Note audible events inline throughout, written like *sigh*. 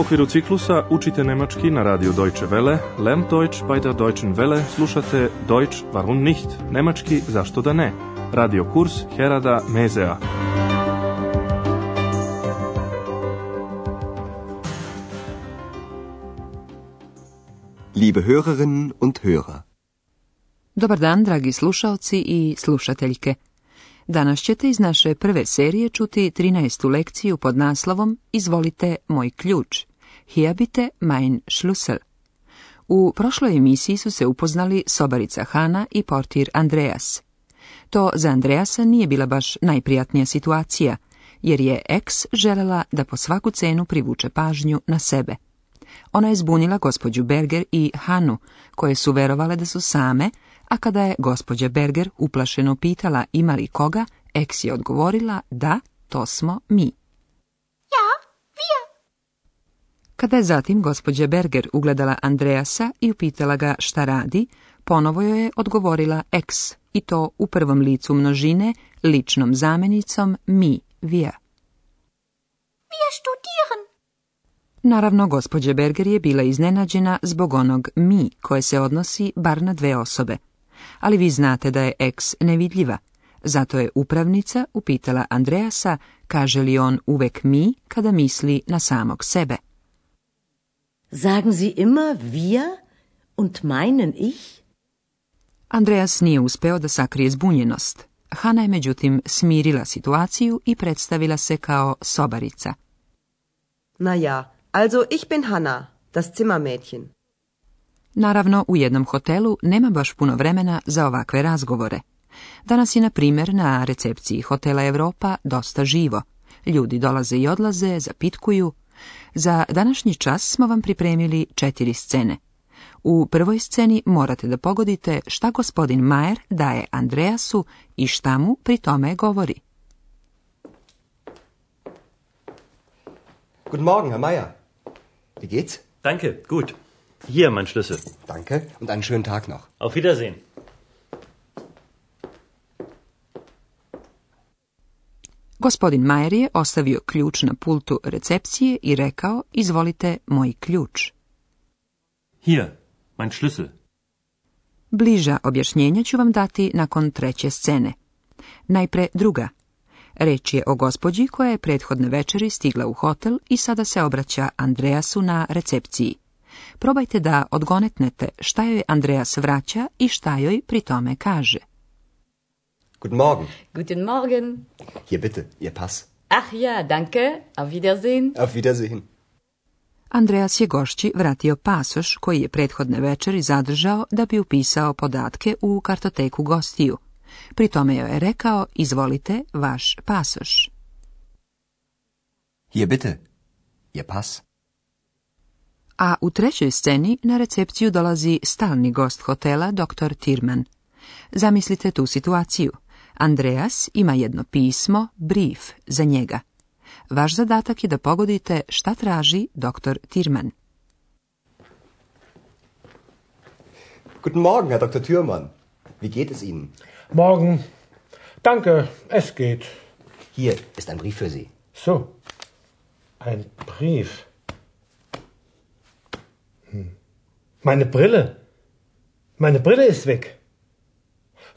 okviru ciklusa učite nemački na radiju Deutsche Welle, Lern Deutsch bei der Deutschen Welle, slušate Deutsch warum nicht, nemački zašto da ne, radio kurs Herada Mezea. Liebe Hörerinnen und Hörer. Dobar dan, dragi slušaoci i slušateljke. Danas ćete iz naše prve serije čuti 13. lekciju pod naslovom Izvolite moj ključ. Hier bitte mein Schlüssel. U prošloj emisiji su se upoznali sobarica Hana i portir Andreas. To za Andreasa nije bila baš najprijatnija situacija, jer je ex želela da po svaku cenu privuče pažnju na sebe. Ona je zbunila gospođu Berger i Hanu, koje su verovale da su same, a kada je gospođa Berger uplašeno pitala ima li koga, ex je odgovorila da, to smo mi. Ja, kada je zatim gospođa Berger ugledala Andreasa i upitala ga šta radi, ponovo joj je odgovorila ex, i to u prvom licu množine, ličnom zamenicom mi, via. Wir studieren. Naravno, gospođa Berger je bila iznenađena zbog onog mi koje se odnosi bar na dve osobe. Ali vi znate da je ex nevidljiva. Zato je upravnica upitala Andreasa kaže li on uvek mi kada misli na samog sebe. Sagen Sie immer wir und meinen ich? Andreas nije uspeo da sakrije zbunjenost. Hana je međutim smirila situaciju i predstavila se kao sobarica. Na ja, also ich bin Hanna, das Zimmermädchen. Naravno, u jednom hotelu nema baš puno vremena za ovakve razgovore. Danas je, na primjer, na recepciji Hotela Europa dosta živo. Ljudi dolaze i odlaze, zapitkuju, za današnji čas smo vam pripremili četiri scene. U prvoj sceni morate da pogodite šta gospodin Majer daje Andreasu i šta mu pri tome govori. Guten Morgen, Herr Mayer. Wie geht's? Danke, gut. Hier mein Schlüssel. Danke und einen schönen Tag noch. Auf Wiedersehen. Gospodin Majer je ostavio ključ na pultu recepcije i rekao, izvolite moj ključ. Hier, mein Schlüssel. Bliža objašnjenja ću vam dati nakon treće scene. Najpre druga. Reč je o gospođi koja je prethodne večeri stigla u hotel i sada se obraća Andreasu na recepciji. Probajte da odgonetnete šta joj Andreas vraća i šta joj pri tome kaže. Guten Morgen. Guten Morgen. Hier bitte, Ihr Pass. Ach ja, danke. Auf Wiedersehen. Auf Wiedersehen. Andreas je gošći vratio pasoš koji je prethodne večeri zadržao da bi upisao podatke u kartoteku gostiju. Pri tome joj je rekao, izvolite, vaš pasoš. Hier bitte, je pas. A u trećoj sceni na recepciju dolazi stalni gost hotela dr. Tirman. Zamislite tu situaciju. Andreas ima jedno pismo, brief, za njega. Vaš zadatak je da pogodite šta traži dr. Tirman. Guten Morgen, Herr Dr. Thürmann. Wie geht es Ihnen? Morgen. Danke, es geht. Hier ist ein Brief für Sie. So, ein Brief. Hm. Meine Brille. Meine Brille ist weg.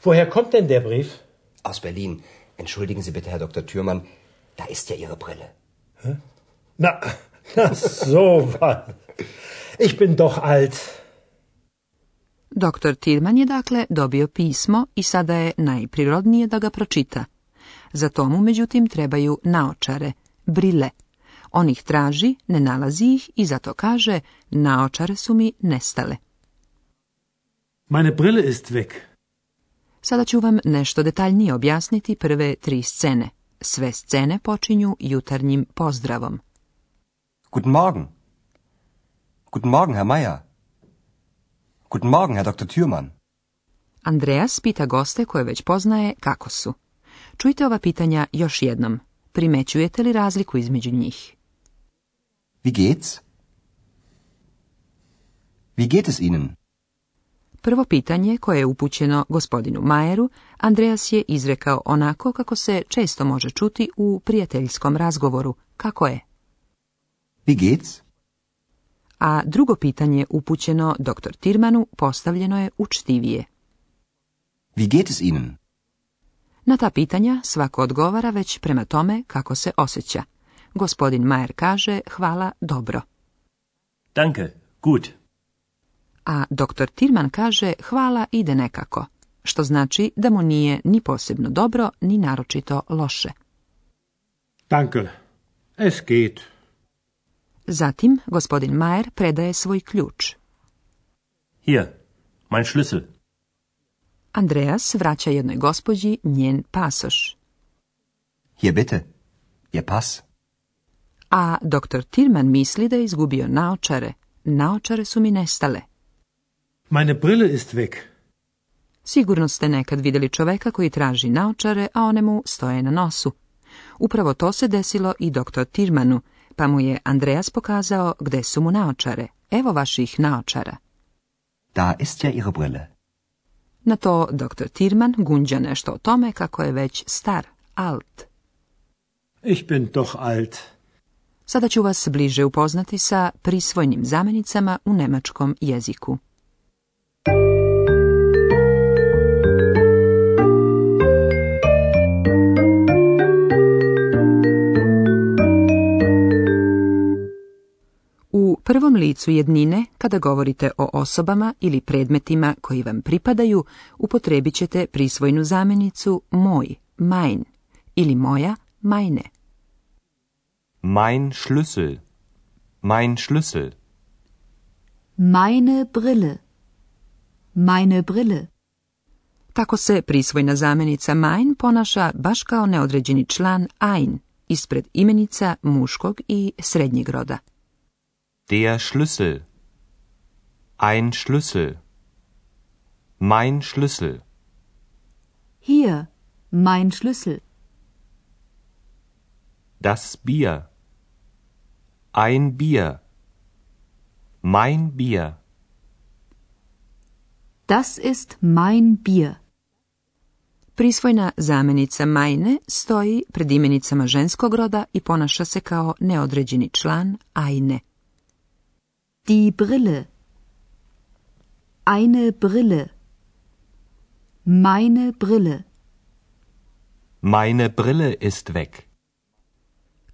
Woher kommt denn der Brief? Aus Berlin. Entschuldigen Sie bitte, Herr Dr. Thürmann, da ist ja Ihre Brille. Hä? Na, *laughs* na so was. Ich bin doch alt. Doktor Tilman je dakle dobio pismo i sada je najprirodnije da ga pročita. Za tomu, međutim trebaju naočare, brile. On ih traži, ne nalazi ih i zato kaže naočare su mi nestale. Meine Brille ist weg. Sada ću vam nešto detaljnije objasniti prve tri scene. Sve scene počinju jutarnjim pozdravom. Guten Morgen. Guten Morgen, Herr Meier. Guten Morgen, Herr Dr. Thürmann. Andreas pita goste koje već poznaje kako su. Čujte ova pitanja još jednom. Primećujete li razliku između njih? Wie geht's? Wie geht es Ihnen? Prvo pitanje koje je upućeno gospodinu Majeru, Andreas je izrekao onako kako se često može čuti u prijateljskom razgovoru. Kako je? Wie geht's? A drugo pitanje upućeno dr. Tirmanu postavljeno je učtivije. Wie geht es Ihnen? Na ta pitanja svako odgovara već prema tome kako se osjeća. Gospodin Majer kaže hvala dobro. Danke, gut a dr. Tirman kaže hvala ide nekako, što znači da mu nije ni posebno dobro, ni naročito loše. Danke, es geht. Zatim, gospodin Majer predaje svoj ključ. Hier, mein Schlüssel. Andreas vraća jednoj gospođi njen pasoš. Hier bitte, je pas. A doktor Tirman misli da je izgubio naočare. Naočare su mi nestale. Meine Brille ist weg. Sigurno ste nekad vidjeli čoveka koji traži naočare, a one mu stoje na nosu. Upravo to se desilo i doktor Tirmanu, pa mu je Andreas pokazao gde su mu naočare. Evo vaših naočara. Da ist ja ihre Brille. Na to doktor Tirman gunđa nešto o tome kako je već star, alt. Ich bin doch alt. Sada ću vas bliže upoznati sa prisvojnim zamenicama u nemačkom jeziku. prvom licu jednine, kada govorite o osobama ili predmetima koji vam pripadaju, upotrebit ćete prisvojnu zamjenicu moj, mein, ili moja, meine. Mein Schlüssel, mein Schlüssel. Meine Brille, meine Brille. Tako se prisvojna zamjenica mein ponaša baš kao neodređeni član ein, ispred imenica muškog i srednjeg roda. Der Schlüssel. Ein Schlüssel. Mein Schlüssel. Hier, mein Schlüssel. Das Bier. Ein Bier. Mein Bier. Das ist mein Bier. Prisvojna zamenica meine stoji pred imenicama ženskog roda i ponaša se kao neodređeni član ajne. Die Brille. Eine Brille. Meine Brille. Meine Brille ist weg.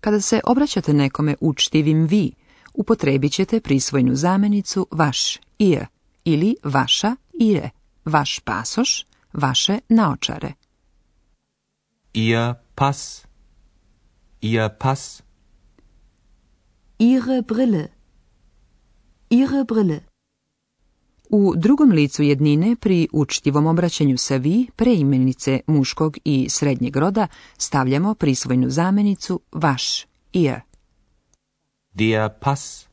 Kada se obraćate nekome učtivim vi, upotrebit ćete prisvojnu zamenicu vaš, ihr, ili vaša, ire, vaš pasoš, vaše naočare. Ihr pas. Ihr pas. Ihre Brille. Ihre Brille. U drugom licu jednine pri učtivom obraćanju sa vi preimenice muškog i srednjeg roda stavljamo prisvojnu zamenicu vaš, ihr. Der pas,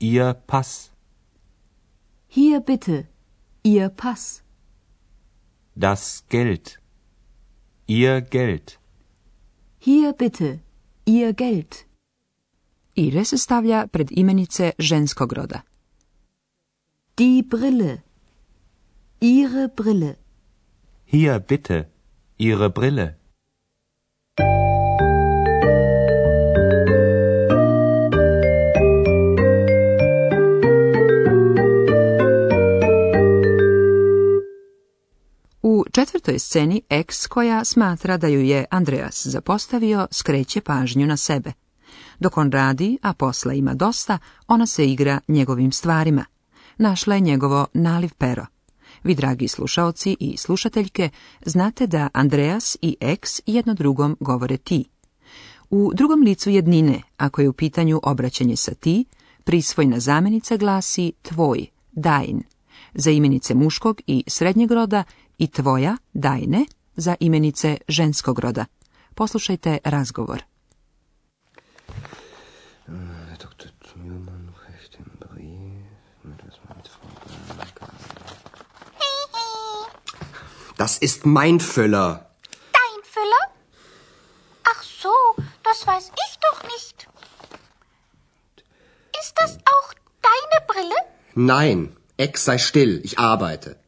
ihr pas. Hier bitte, ihr pas. Das Geld, ihr Geld. Hier bitte, ihr Geld. I se stavlja pred imenice ženskog roda. Die Brille. Ihre Brille. Hier bitte. Ihre Brille. U četvrtoj sceni eks koja smatra da ju je Andreas zapostavio skreće pažnju na sebe. Dok on radi, a posla ima dosta, ona se igra njegovim stvarima. Našla je njegovo naliv pero. Vi, dragi slušaoci i slušateljke, znate da Andreas i X jedno drugom govore ti. U drugom licu jednine, ako je u pitanju obraćanje sa ti, prisvojna zamenica glasi tvoj, dajn, za imenice muškog i srednjeg roda i tvoja, dajne, za imenice ženskog roda. Poslušajte razgovor. Äh, Herr Dr. Newman reicht den Brief mit mit Frau Das ist mein Füller. Dein Füller? Ach so, das weiß ich doch nicht. Ist das auch deine Brille? Nein, Ex sei still, ich arbeite.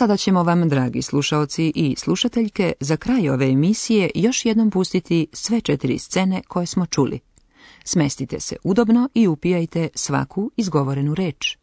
sada ćemo vam, dragi slušaoci i slušateljke, za kraj ove emisije još jednom pustiti sve četiri scene koje smo čuli. Smestite se udobno i upijajte svaku izgovorenu reč.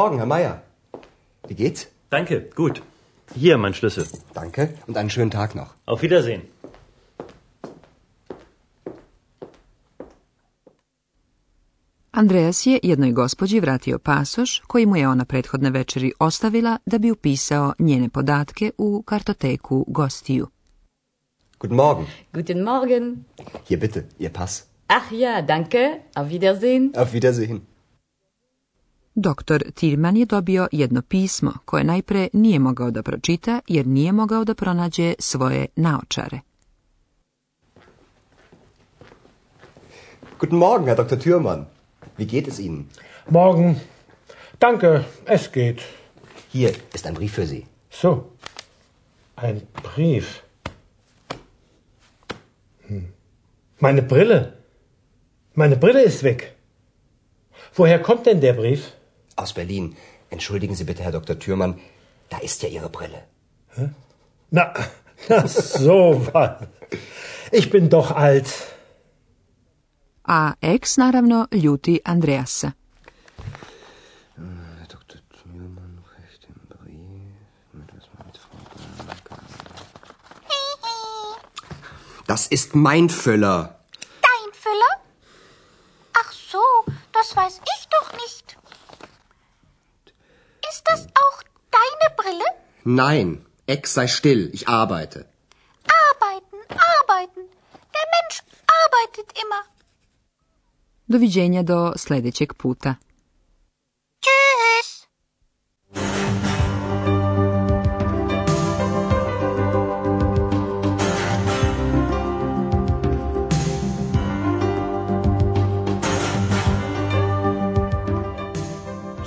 Morgen, Herr Meier. Wie geht's? Danke, gut. Hier mein Schlüssel. Danke und einen schönen Tag noch. Auf Wiedersehen. Andreas je jednoj gospođi vratio pasoš koji mu je ona prethodne večeri ostavila da bi upisao njene podatke u kartoteku gostiju. Guten Morgen. Guten Morgen. Hier bitte, Ihr Pass. Ach ja, danke. Auf Wiedersehen. Auf Wiedersehen. Doktor Tilman je dobio jedno pismo koje najpre nije mogao da pročita jer nije mogao da pronađe svoje naočare. Guten Morgen, Herr Dr. Thürmann. Wie geht es Ihnen? Morgen. Danke, es geht. Hier ist ein Brief für Sie. So, ein Brief. Hm. Meine Brille. Meine Brille ist weg. Woher kommt denn der Brief? Aus Berlin. Entschuldigen Sie bitte, Herr Dr. Thürmann, da ist ja Ihre Brille. Hä? Na, *laughs* na so was. Ich bin doch alt. A ex naravno ljuti Andreas. Dr. Äh, Thürmann kriegt den Brief Das ist mein Füller. Dein Füller? Ach so, das weiß ich Nein, Ex sei still, ich arbeite. Arbeiten, arbeiten. Der Mensch arbeitet immer. Doviđenja do sljedećeg puta.